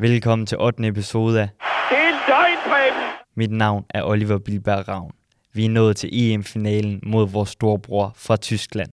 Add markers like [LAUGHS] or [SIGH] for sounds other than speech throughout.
Velkommen til 8. episode af Det er løgn, Mit navn er Oliver Bilberg Ravn. Vi er nået til EM-finalen mod vores storebror fra Tyskland.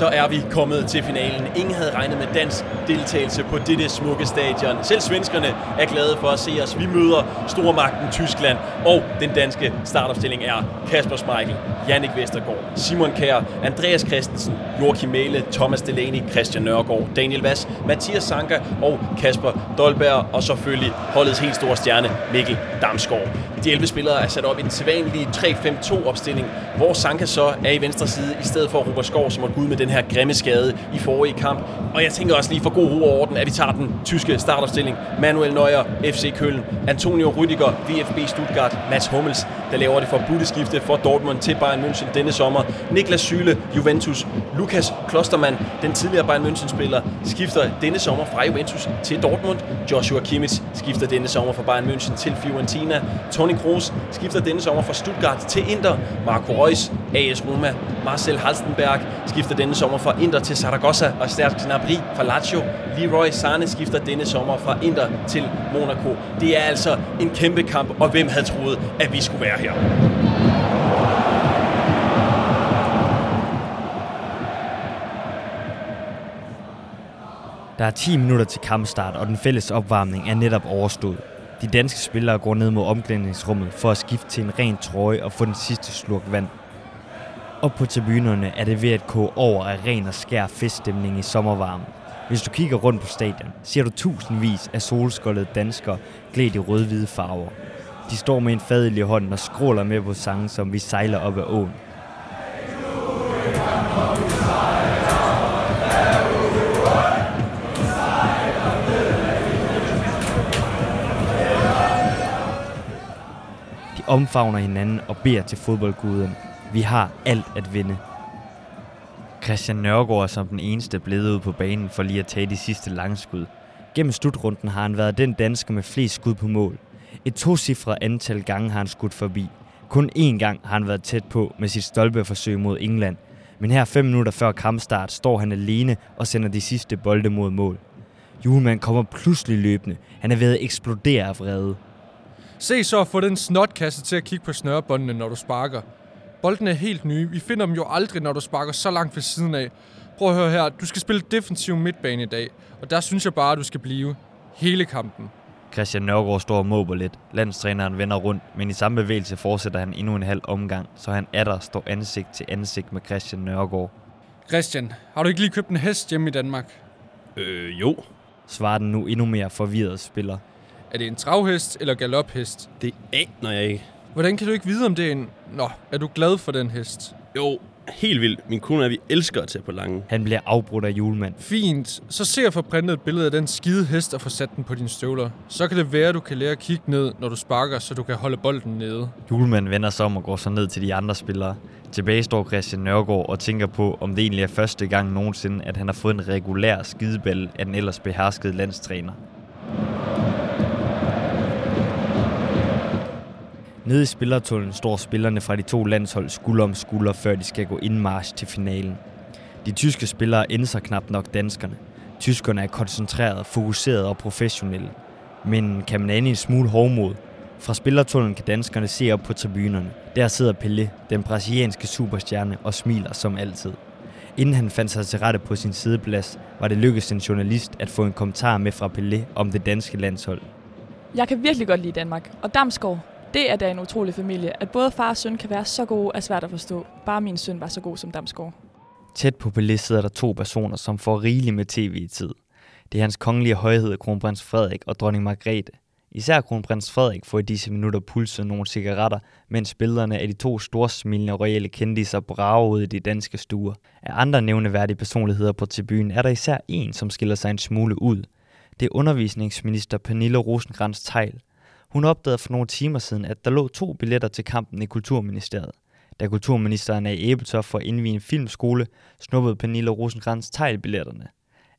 Så er vi kommet til finalen. Ingen havde regnet med dansk deltagelse på dette smukke stadion. Selv svenskerne er glade for at se os. Vi møder stormagten Tyskland, og den danske startopstilling er Kasper Schmeichel, Jannik Vestergaard, Simon Kjær, Andreas Christensen, Joachim Mæle, Thomas Delaney, Christian Nørgaard, Daniel Vass, Mathias Sanka og Kasper Dolberg, og selvfølgelig holdets helt store stjerne Mikkel Damsgaard. De 11 spillere er sat op i den sædvanlige 3-5-2 opstilling, hvor Sanka så er i venstre side, i stedet for Robert Skov, som er gud med den her grimme skade i forrige kamp. Og jeg tænker også lige for god ro og orden, at vi tager den tyske startopstilling. Manuel Neuer, FC Köln, Antonio Rüdiger, VfB Stuttgart, Mats Hummels, der laver det forbudte skifte for Dortmund til Bayern München denne sommer. Niklas Syle, Juventus, Lukas Klostermann, den tidligere Bayern München-spiller, skifter denne sommer fra Juventus til Dortmund. Joshua Kimmich skifter denne sommer fra Bayern München til Fiorentina. Toni Kroos skifter denne sommer fra Stuttgart til Inter. Marco Reus, AS Roma. Marcel Halstenberg skifter denne sommer fra Inter til Saragossa, Og Serge Gnabry fra Lazio. Leroy Sane skifter denne sommer fra Inter til Monaco. Det er altså en kæmpe kamp, og hvem havde troet, at vi skulle være her? Der er 10 minutter til kampstart, og den fælles opvarmning er netop overstået. De danske spillere går ned mod omklædningsrummet for at skifte til en ren trøje og få den sidste slurk vand. Og på tribunerne er det ved at koge over af ren og skær feststemning i sommervarmen. Hvis du kigger rundt på stadion, ser du tusindvis af solskoldede danskere klædt i rød-hvide farver. De står med en fadel i hånden og skråler med på sange, som vi sejler op ad åen. De omfavner hinanden og beder til fodboldguden. Vi har alt at vinde. Christian Nørgaard er som den eneste blevet ud på banen for lige at tage de sidste langskud. Gennem slutrunden har han været den dansker med flest skud på mål. Et tocifret antal gange har han skudt forbi. Kun én gang har han været tæt på med sit stolpeforsøg mod England. Men her fem minutter før kampstart står han alene og sender de sidste bolde mod mål. Julemand kommer pludselig løbende. Han er ved at eksplodere af vrede. Se så at få den snotkasse til at kigge på snørebåndene, når du sparker. Bolden er helt nye. Vi finder dem jo aldrig, når du sparker så langt ved siden af. Prøv at høre her. Du skal spille defensiv midtbane i dag. Og der synes jeg bare, at du skal blive hele kampen. Christian Nørgaard står og måber lidt. Landstræneren vender rundt, men i samme bevægelse fortsætter han endnu en halv omgang, så han er der står ansigt til ansigt med Christian Nørgaard. Christian, har du ikke lige købt en hest hjemme i Danmark? Øh, jo. Svarer den nu endnu mere forvirret spiller. Er det en travhest eller galophest? Det aner jeg ikke. Hvordan kan du ikke vide, om det er en... Nå, er du glad for den hest? Jo, helt vildt. Min kone er, vi elsker at tage på lange. Han bliver afbrudt af julemand. Fint. Så se at få printet et billede af den skide hest og få sat den på dine støvler. Så kan det være, at du kan lære at kigge ned, når du sparker, så du kan holde bolden nede. Julemand vender sig om og går så ned til de andre spillere. Tilbage står Christian Nørgaard og tænker på, om det egentlig er første gang nogensinde, at han har fået en regulær skideball af den ellers beherskede landstræner. Nede i spillertunnelen står spillerne fra de to landshold skulder om skulder, før de skal gå indmarsch til finalen. De tyske spillere indser knap nok danskerne. Tyskerne er koncentreret, fokuseret og professionelle. Men kan man ane en smule hårdmod? Fra spillertunnelen kan danskerne se op på tribunerne. Der sidder Pelé, den brasilianske superstjerne, og smiler som altid. Inden han fandt sig til rette på sin sideplads, var det lykkedes en journalist at få en kommentar med fra Pelé om det danske landshold. Jeg kan virkelig godt lide Danmark, og Damsgaard, det er da en utrolig familie. At både far og søn kan være så gode, er svært at forstå. Bare min søn var så god som Damsgaard. Tæt på Pelé sidder der to personer, som får rigeligt med tv i tid. Det er hans kongelige højhed, kronprins Frederik og dronning Margrethe. Især kronprins Frederik får i disse minutter pulset nogle cigaretter, mens billederne af de to storsmilende royale kendiser brager ud i de danske stuer. Af andre nævneværdige personligheder på tribunen er der især en, som skiller sig en smule ud. Det er undervisningsminister Pernille rosenkrantz teil hun opdagede for nogle timer siden, at der lå to billetter til kampen i Kulturministeriet. Da kulturministeren er i Æbeltoft for at indvige en filmskole, snuppede Pernille rosenkrantz teglbilletterne.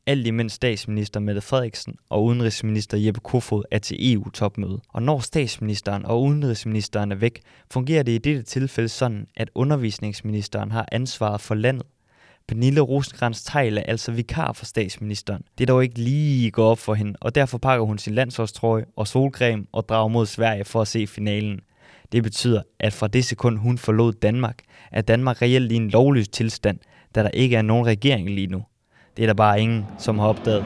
Alt imens statsminister Mette Frederiksen og udenrigsminister Jeppe Kofod er til EU-topmøde. Og når statsministeren og udenrigsministeren er væk, fungerer det i dette tilfælde sådan, at undervisningsministeren har ansvaret for landet. Pernille rosenkrantz Tejl er altså vikar for statsministeren. Det er dog ikke lige gå op for hende, og derfor pakker hun sin landsholdstrøje og solcreme og drager mod Sverige for at se finalen. Det betyder, at fra det sekund hun forlod Danmark, er Danmark reelt i en lovløs tilstand, da der ikke er nogen regering lige nu. Det er der bare ingen, som har opdaget.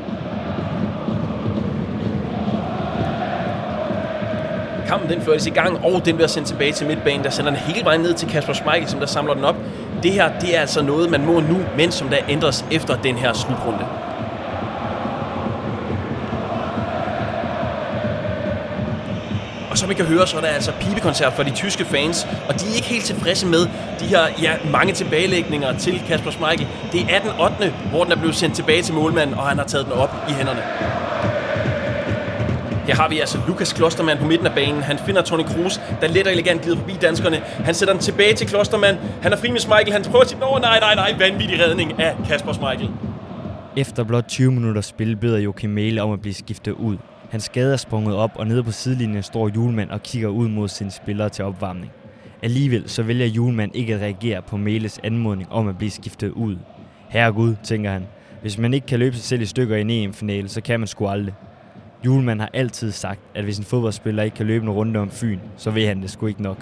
Kampen den føres i gang, og den bliver sendt tilbage til midtbanen, der sender den hele vejen ned til Kasper Schmeichel, som der samler den op. Det her, det er altså noget, man må nu, men som der ændres efter den her slutrunde. Og som I kan høre, så er der altså pibekoncert for de tyske fans, og de er ikke helt tilfredse med de her ja, mange tilbagelægninger til Kasper Schmeichel. Det er den 8. hvor den er blevet sendt tilbage til målmanden, og han har taget den op i hænderne. Her har vi altså Lukas Klostermann på midten af banen. Han finder Toni Kroos, der let og elegant glider forbi danskerne. Han sætter den tilbage til Klostermann. Han er fri med Michael. Han prøver sit... Nå, nej, nej, nej. Vanvittig redning af Kasper Michael. Efter blot 20 minutter spil beder Joachim Mæle om at blive skiftet ud. Han skade er sprunget op, og nede på sidelinjen står Julemand og kigger ud mod sine spillere til opvarmning. Alligevel så vælger Julemand ikke at reagere på Meles anmodning om at blive skiftet ud. Herregud, tænker han. Hvis man ikke kan løbe sig selv i stykker i en EM-finale, så kan man sgu aldrig. Julemand har altid sagt, at hvis en fodboldspiller ikke kan løbe en runde om Fyn, så ved han det sgu ikke nok.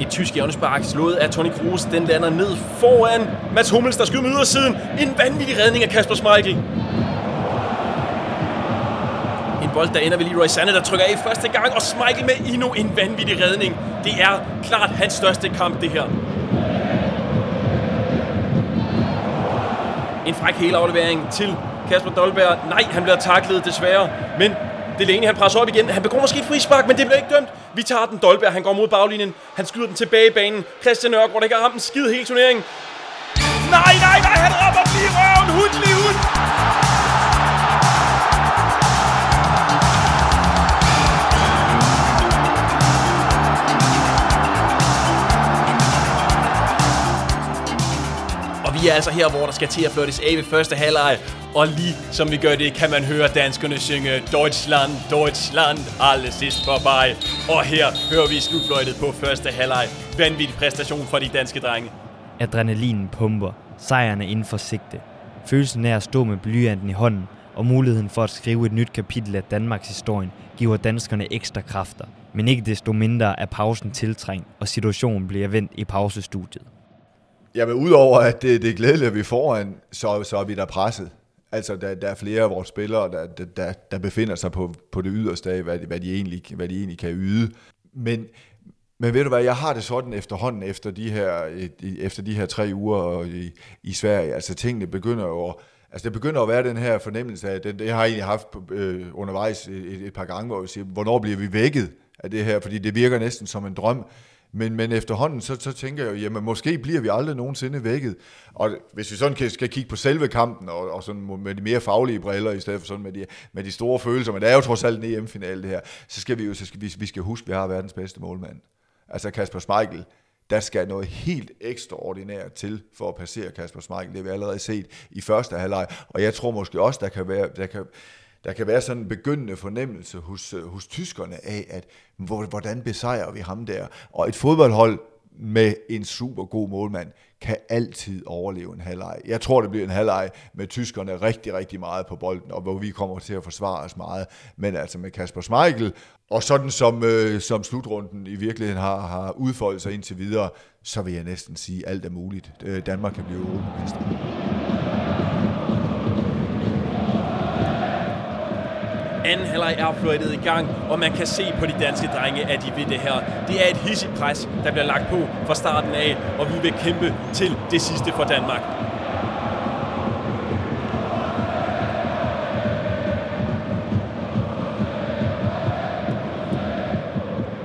Et tysk hjørnespark slået af Toni Kroos. Den lander ned foran Mats Hummels, der skyder med ydersiden. En vanvittig redning af Kasper Schmeichel. En bold, der ender ved Leroy Sané, der trykker af første gang, og Schmeichel med endnu en vanvittig redning. Det er klart hans største kamp, det her. Fræk hele aflevering til Kasper Dolberg. Nej, han bliver taklet desværre, men Delaney han presser op igen. Han begår måske et frispark, men det bliver ikke dømt. Vi tager den. Dolberg han går mod baglinjen. Han skyder den tilbage i banen. Christian Nørgaard, der ikke har ramt en skid hele turneringen. Nej, nej, nej, han rammer lige røven. Hund lige vi er altså her, hvor der skal til at flirtes af ved første halvleg. Og lige som vi gør det, kan man høre danskerne synge Deutschland, Deutschland, alle sidst forbi. Og her hører vi slutfløjtet på første halvleg. Vanvittig præstation fra de danske drenge. Adrenalinen pumper. Sejrene inden for sigte. Følelsen af at stå med blyanten i hånden og muligheden for at skrive et nyt kapitel af Danmarks historien giver danskerne ekstra kræfter. Men ikke desto mindre er pausen tiltrængt, og situationen bliver vendt i pausestudiet. Jamen, udover at det, det er glædeligt, at vi får foran, så, så er vi der presset. Altså, der, der er flere af vores spillere, der, der, der befinder sig på, på det yderste af, hvad, hvad, de egentlig, hvad de egentlig kan yde. Men, men ved du hvad, jeg har det sådan efterhånden efter de her, efter de her tre uger i, i Sverige. Altså, tingene begynder jo at, Altså, det begynder at være den her fornemmelse af, den, det har jeg egentlig haft øh, undervejs et, et par gange, hvor jeg siger, hvornår bliver vi vækket af det her? Fordi det virker næsten som en drøm. Men, men efterhånden, så, så tænker jeg jo, jamen måske bliver vi aldrig nogensinde vækket. Og hvis vi sådan kan, skal kigge på selve kampen, og, og sådan med de mere faglige briller, i stedet for sådan med de, med de store følelser, men det er jo trods alt en EM-finale det her, så skal vi jo så skal vi, vi skal huske, at vi har verdens bedste målmand. Altså Kasper Schmeichel, der skal noget helt ekstraordinært til for at passere Kasper Schmeichel. Det har vi allerede set i første halvleg, og jeg tror måske også, der kan være, der kan, der kan være sådan en begyndende fornemmelse hos, øh, hos tyskerne af, at hvordan besejrer vi ham der? Og et fodboldhold med en super god målmand kan altid overleve en halvleg. Jeg tror, det bliver en halvleg med tyskerne rigtig, rigtig meget på bolden, og hvor vi kommer til at forsvare os meget. Men altså med Kasper Schmeichel, og sådan som, øh, som slutrunden i virkeligheden har, har udfoldet sig indtil videre, så vil jeg næsten sige, at alt er muligt. Øh, Danmark kan blive europamester. Anden halvleg er fløjtet i gang, og man kan se på de danske drenge, at de vil det her. Det er et hissigt pres, der bliver lagt på fra starten af, og vi vil kæmpe til det sidste for Danmark.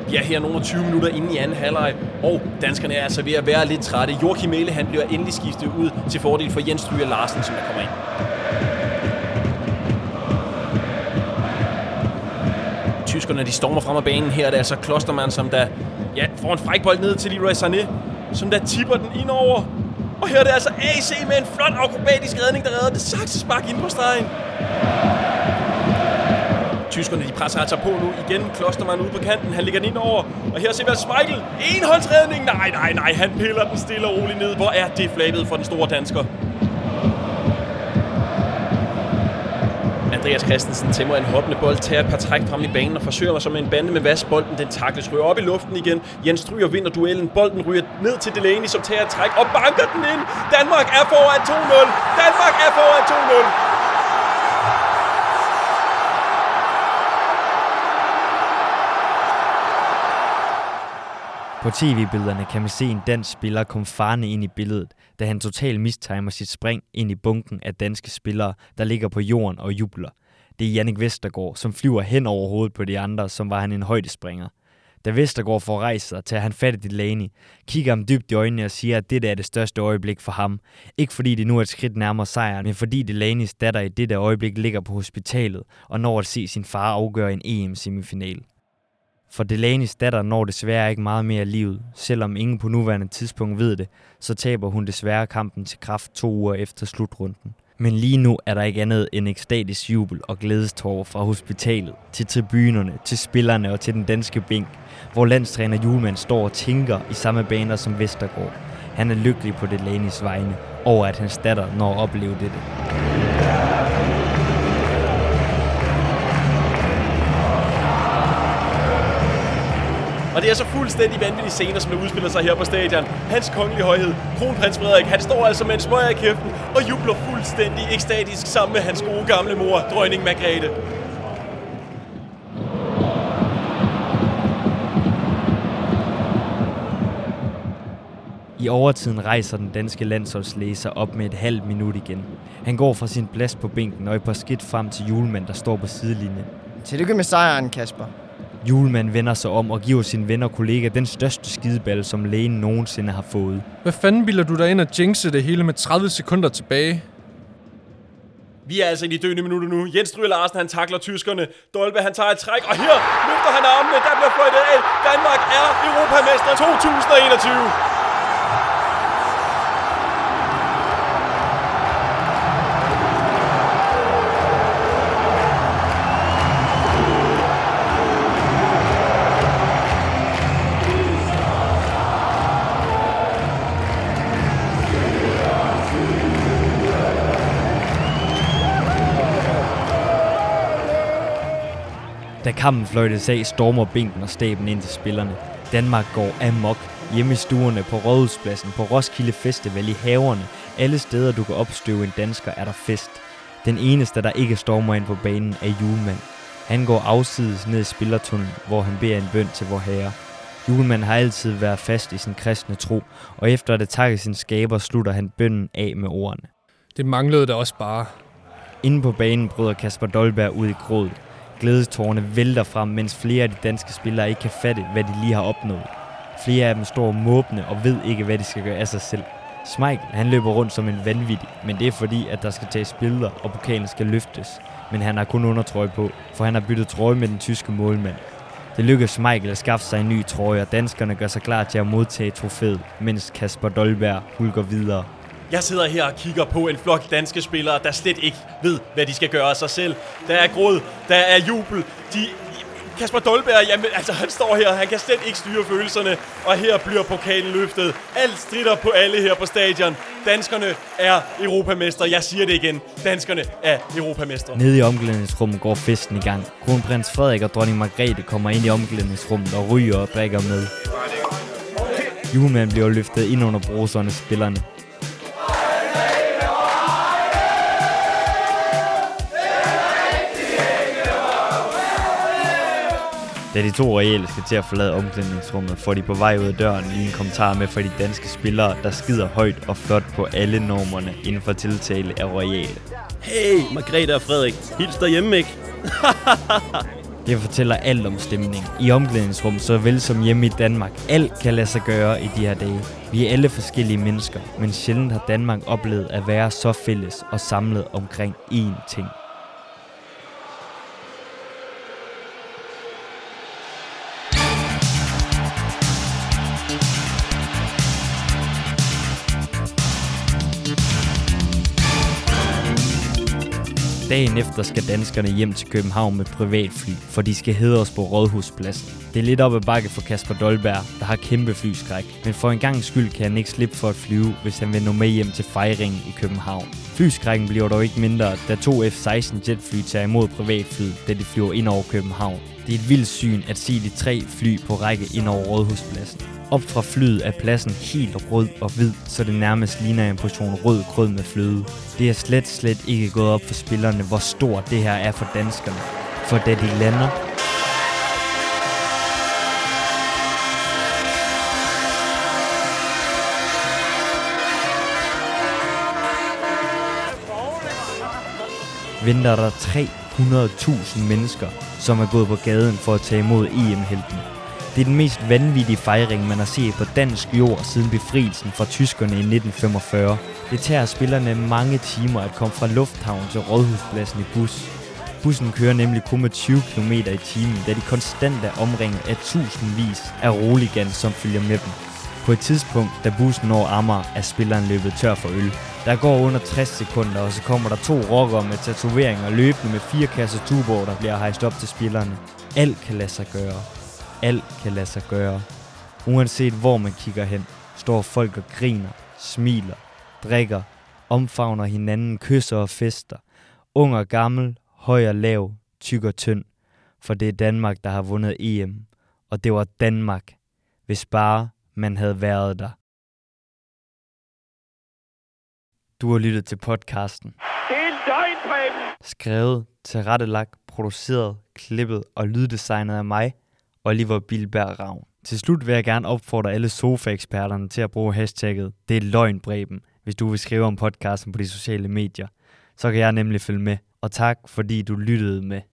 Vi er her nogle 20 minutter inde i anden halvleg, og danskerne er altså ved at være lidt trætte. Joachim Mæle, han bliver endelig skiftet ud til fordel for Jens Stryger Larsen, som der kommer ind. Tyskerne de stormer frem af banen. Her er det altså Klostermann, som der ja, får en fræk bold ned til Leroy Sané. som der tipper den ind over. Og her er det altså AC med en flot akrobatisk redning, der redder det saksespark ind på stregen. Tyskerne de presser altså på nu igen. Klostermann ude på kanten. Han ligger den ind over. Og her ser vi altså Schmeichel. Enhåndsredning. Nej, nej, nej. Han piller den stille og roligt ned. Hvor er det flabet for den store dansker. Andreas Christensen tæmmer en hoppende bold, tager et par træk frem i banen og forsøger sig med en bande med vas. Bolden den takles, ryger op i luften igen. Jens Stryger vinder duellen. Bolden ryger ned til Delaney, som tager et træk og banker den ind. Danmark er foran 2-0. Danmark er foran 2-0. På tv-billederne kan man se en dansk spiller komme farne ind i billedet, da han totalt mistimer sit spring ind i bunken af danske spillere, der ligger på jorden og jubler. Det er Jannik Vestergaard, som flyver hen over hovedet på de andre, som var han en højdespringer. Da Vestergaard får rejst sig, tager han fat i Delaney, kigger ham dybt i øjnene og siger, at det er det største øjeblik for ham. Ikke fordi det nu er et skridt nærmere sejren, men fordi Delaneys datter i dette øjeblik ligger på hospitalet og når at se sin far afgøre en EM-semifinal. For Delanis datter når desværre ikke meget mere af livet. Selvom ingen på nuværende tidspunkt ved det, så taber hun desværre kampen til kraft to uger efter slutrunden. Men lige nu er der ikke andet end ekstatisk jubel og glædestår fra hospitalet, til tribunerne, til spillerne og til den danske bænk, hvor landstræner Julemand står og tænker i samme baner som Vestergaard. Han er lykkelig på Delanis vegne over, at hans datter når at opleve dette. Og det er så fuldstændig vanvittige scener, som der udspiller sig her på stadion. Hans kongelige højhed, kronprins Frederik, han står altså med en smøg i kæften og jubler fuldstændig ekstatisk sammen med hans gode gamle mor, dronning Margrethe. I overtiden rejser den danske landsholdslæser op med et halvt minut igen. Han går fra sin plads på bænken og et par skidt frem til julemand, der står på sidelinjen. Tillykke med sejren, Kasper. Julemand vender sig om og giver sin ven og kollega den største skideball, som lægen nogensinde har fået. Hvad fanden bilder du dig ind at jinxe det hele med 30 sekunder tilbage? Vi er altså i de døende minutter nu. Jens Stryger Larsen, han takler tyskerne. Dolbe, han tager et træk, og her løfter han armene. Der bliver fløjtet af. Danmark er Europamester 2021. Da kampen fløjtes af, stormer bænken og staben ind til spillerne. Danmark går amok. Hjemme i stuerne, på Rådhuspladsen, på Roskilde Festival, i haverne. Alle steder, du kan opstøve en dansker, er der fest. Den eneste, der ikke stormer ind på banen, er julemand. Han går afsides ned i spillertunnelen, hvor han beder en bøn til vor herre. Julemand har altid været fast i sin kristne tro, og efter at takke sin skaber, slutter han bønnen af med ordene. Det manglede da også bare. Inde på banen bryder Kasper Dolberg ud i gråd. Glædestårne vælter frem, mens flere af de danske spillere ikke kan fatte, hvad de lige har opnået. Flere af dem står måbne og ved ikke, hvad de skal gøre af sig selv. Smeichel, han løber rundt som en vanvittig, men det er fordi, at der skal tages billeder, og pokalen skal løftes. Men han har kun undertrøje på, for han har byttet trøje med den tyske målmand. Det lykkedes Michael at skaffe sig en ny trøje, og danskerne gør sig klar til at modtage trofæet, mens Kasper Dolberg hulker videre. Jeg sidder her og kigger på en flok danske spillere, der slet ikke ved, hvad de skal gøre af sig selv. Der er gråd, der er jubel. De, Kasper Dolberg, jamen, altså, han står her, han kan slet ikke styre følelserne, og her bliver pokalen løftet. Alt strider på alle her på stadion. Danskerne er europamester. Jeg siger det igen. Danskerne er europamester. Nede i omklædningsrummet går festen i gang. Kronprins Frederik og dronning Margrethe kommer ind i omklædningsrummet og ryger og drikker med. Julemanden bliver løftet ind under bruserne spillerne. Da de to reelle skal til at forlade omklædningsrummet, får de på vej ud af døren lige en kommentar med fra de danske spillere, der skider højt og flot på alle normerne inden for tiltale af royale. Hey, Margrethe og Frederik. Hils derhjemme, ikke? [LAUGHS] Det fortæller alt om stemning. I omklædningsrum, så vel som hjemme i Danmark. Alt kan lade sig gøre i de her dage. Vi er alle forskellige mennesker, men sjældent har Danmark oplevet at være så fælles og samlet omkring én ting. Dagen efter skal danskerne hjem til København med privatfly, for de skal hedres på Rådhuspladsen. Det er lidt op ad bakke for Kasper Dolberg, der har kæmpe flyskræk. Men for en gang skyld kan han ikke slippe for at flyve, hvis han vil nå med hjem til fejringen i København. Flyskrækken bliver dog ikke mindre, da to F-16 jetfly tager imod privatfly, da de flyver ind over København. Det er et vildt syn at se de tre fly på række ind over Rådhuspladsen. Op fra flyet er pladsen helt rød og hvid, så det nærmest ligner en portion rød grød med fløde. Det er slet, slet ikke gået op for spillerne, hvor stort det her er for danskerne. For da de lander, venter der 300.000 mennesker, som er gået på gaden for at tage imod EM-helten. Det er den mest vanvittige fejring, man har set på dansk jord siden befrielsen fra tyskerne i 1945. Det tager spillerne mange timer at komme fra lufthavn til Rådhuspladsen i bus. Bussen kører nemlig kun med 20 km i timen, da de konstant er omringet af tusindvis af roligans, som følger med dem. På et tidspunkt, da bussen når Amager, er spilleren løbet tør for øl. Der går under 60 sekunder, og så kommer der to rockere med tatoveringer løbende med fire kasser tuborg, der bliver hejst op til spillerne. Alt kan lade sig gøre. Alt kan lade sig gøre. Uanset hvor man kigger hen, står folk og griner, smiler, drikker, omfavner hinanden, kysser og fester. Ung og gammel, høj og lav, tyk og tynd. For det er Danmark, der har vundet EM. Og det var Danmark, hvis bare man havde været der. Du har lyttet til podcasten. Det er løgn! Skrevet, tilrettelagt, produceret, klippet og lyddesignet af mig, Oliver Bilberg Ravn. Til slut vil jeg gerne opfordre alle sofa-eksperterne til at bruge hashtagget Det er løgn, Breben, hvis du vil skrive om podcasten på de sociale medier. Så kan jeg nemlig følge med. Og tak, fordi du lyttede med.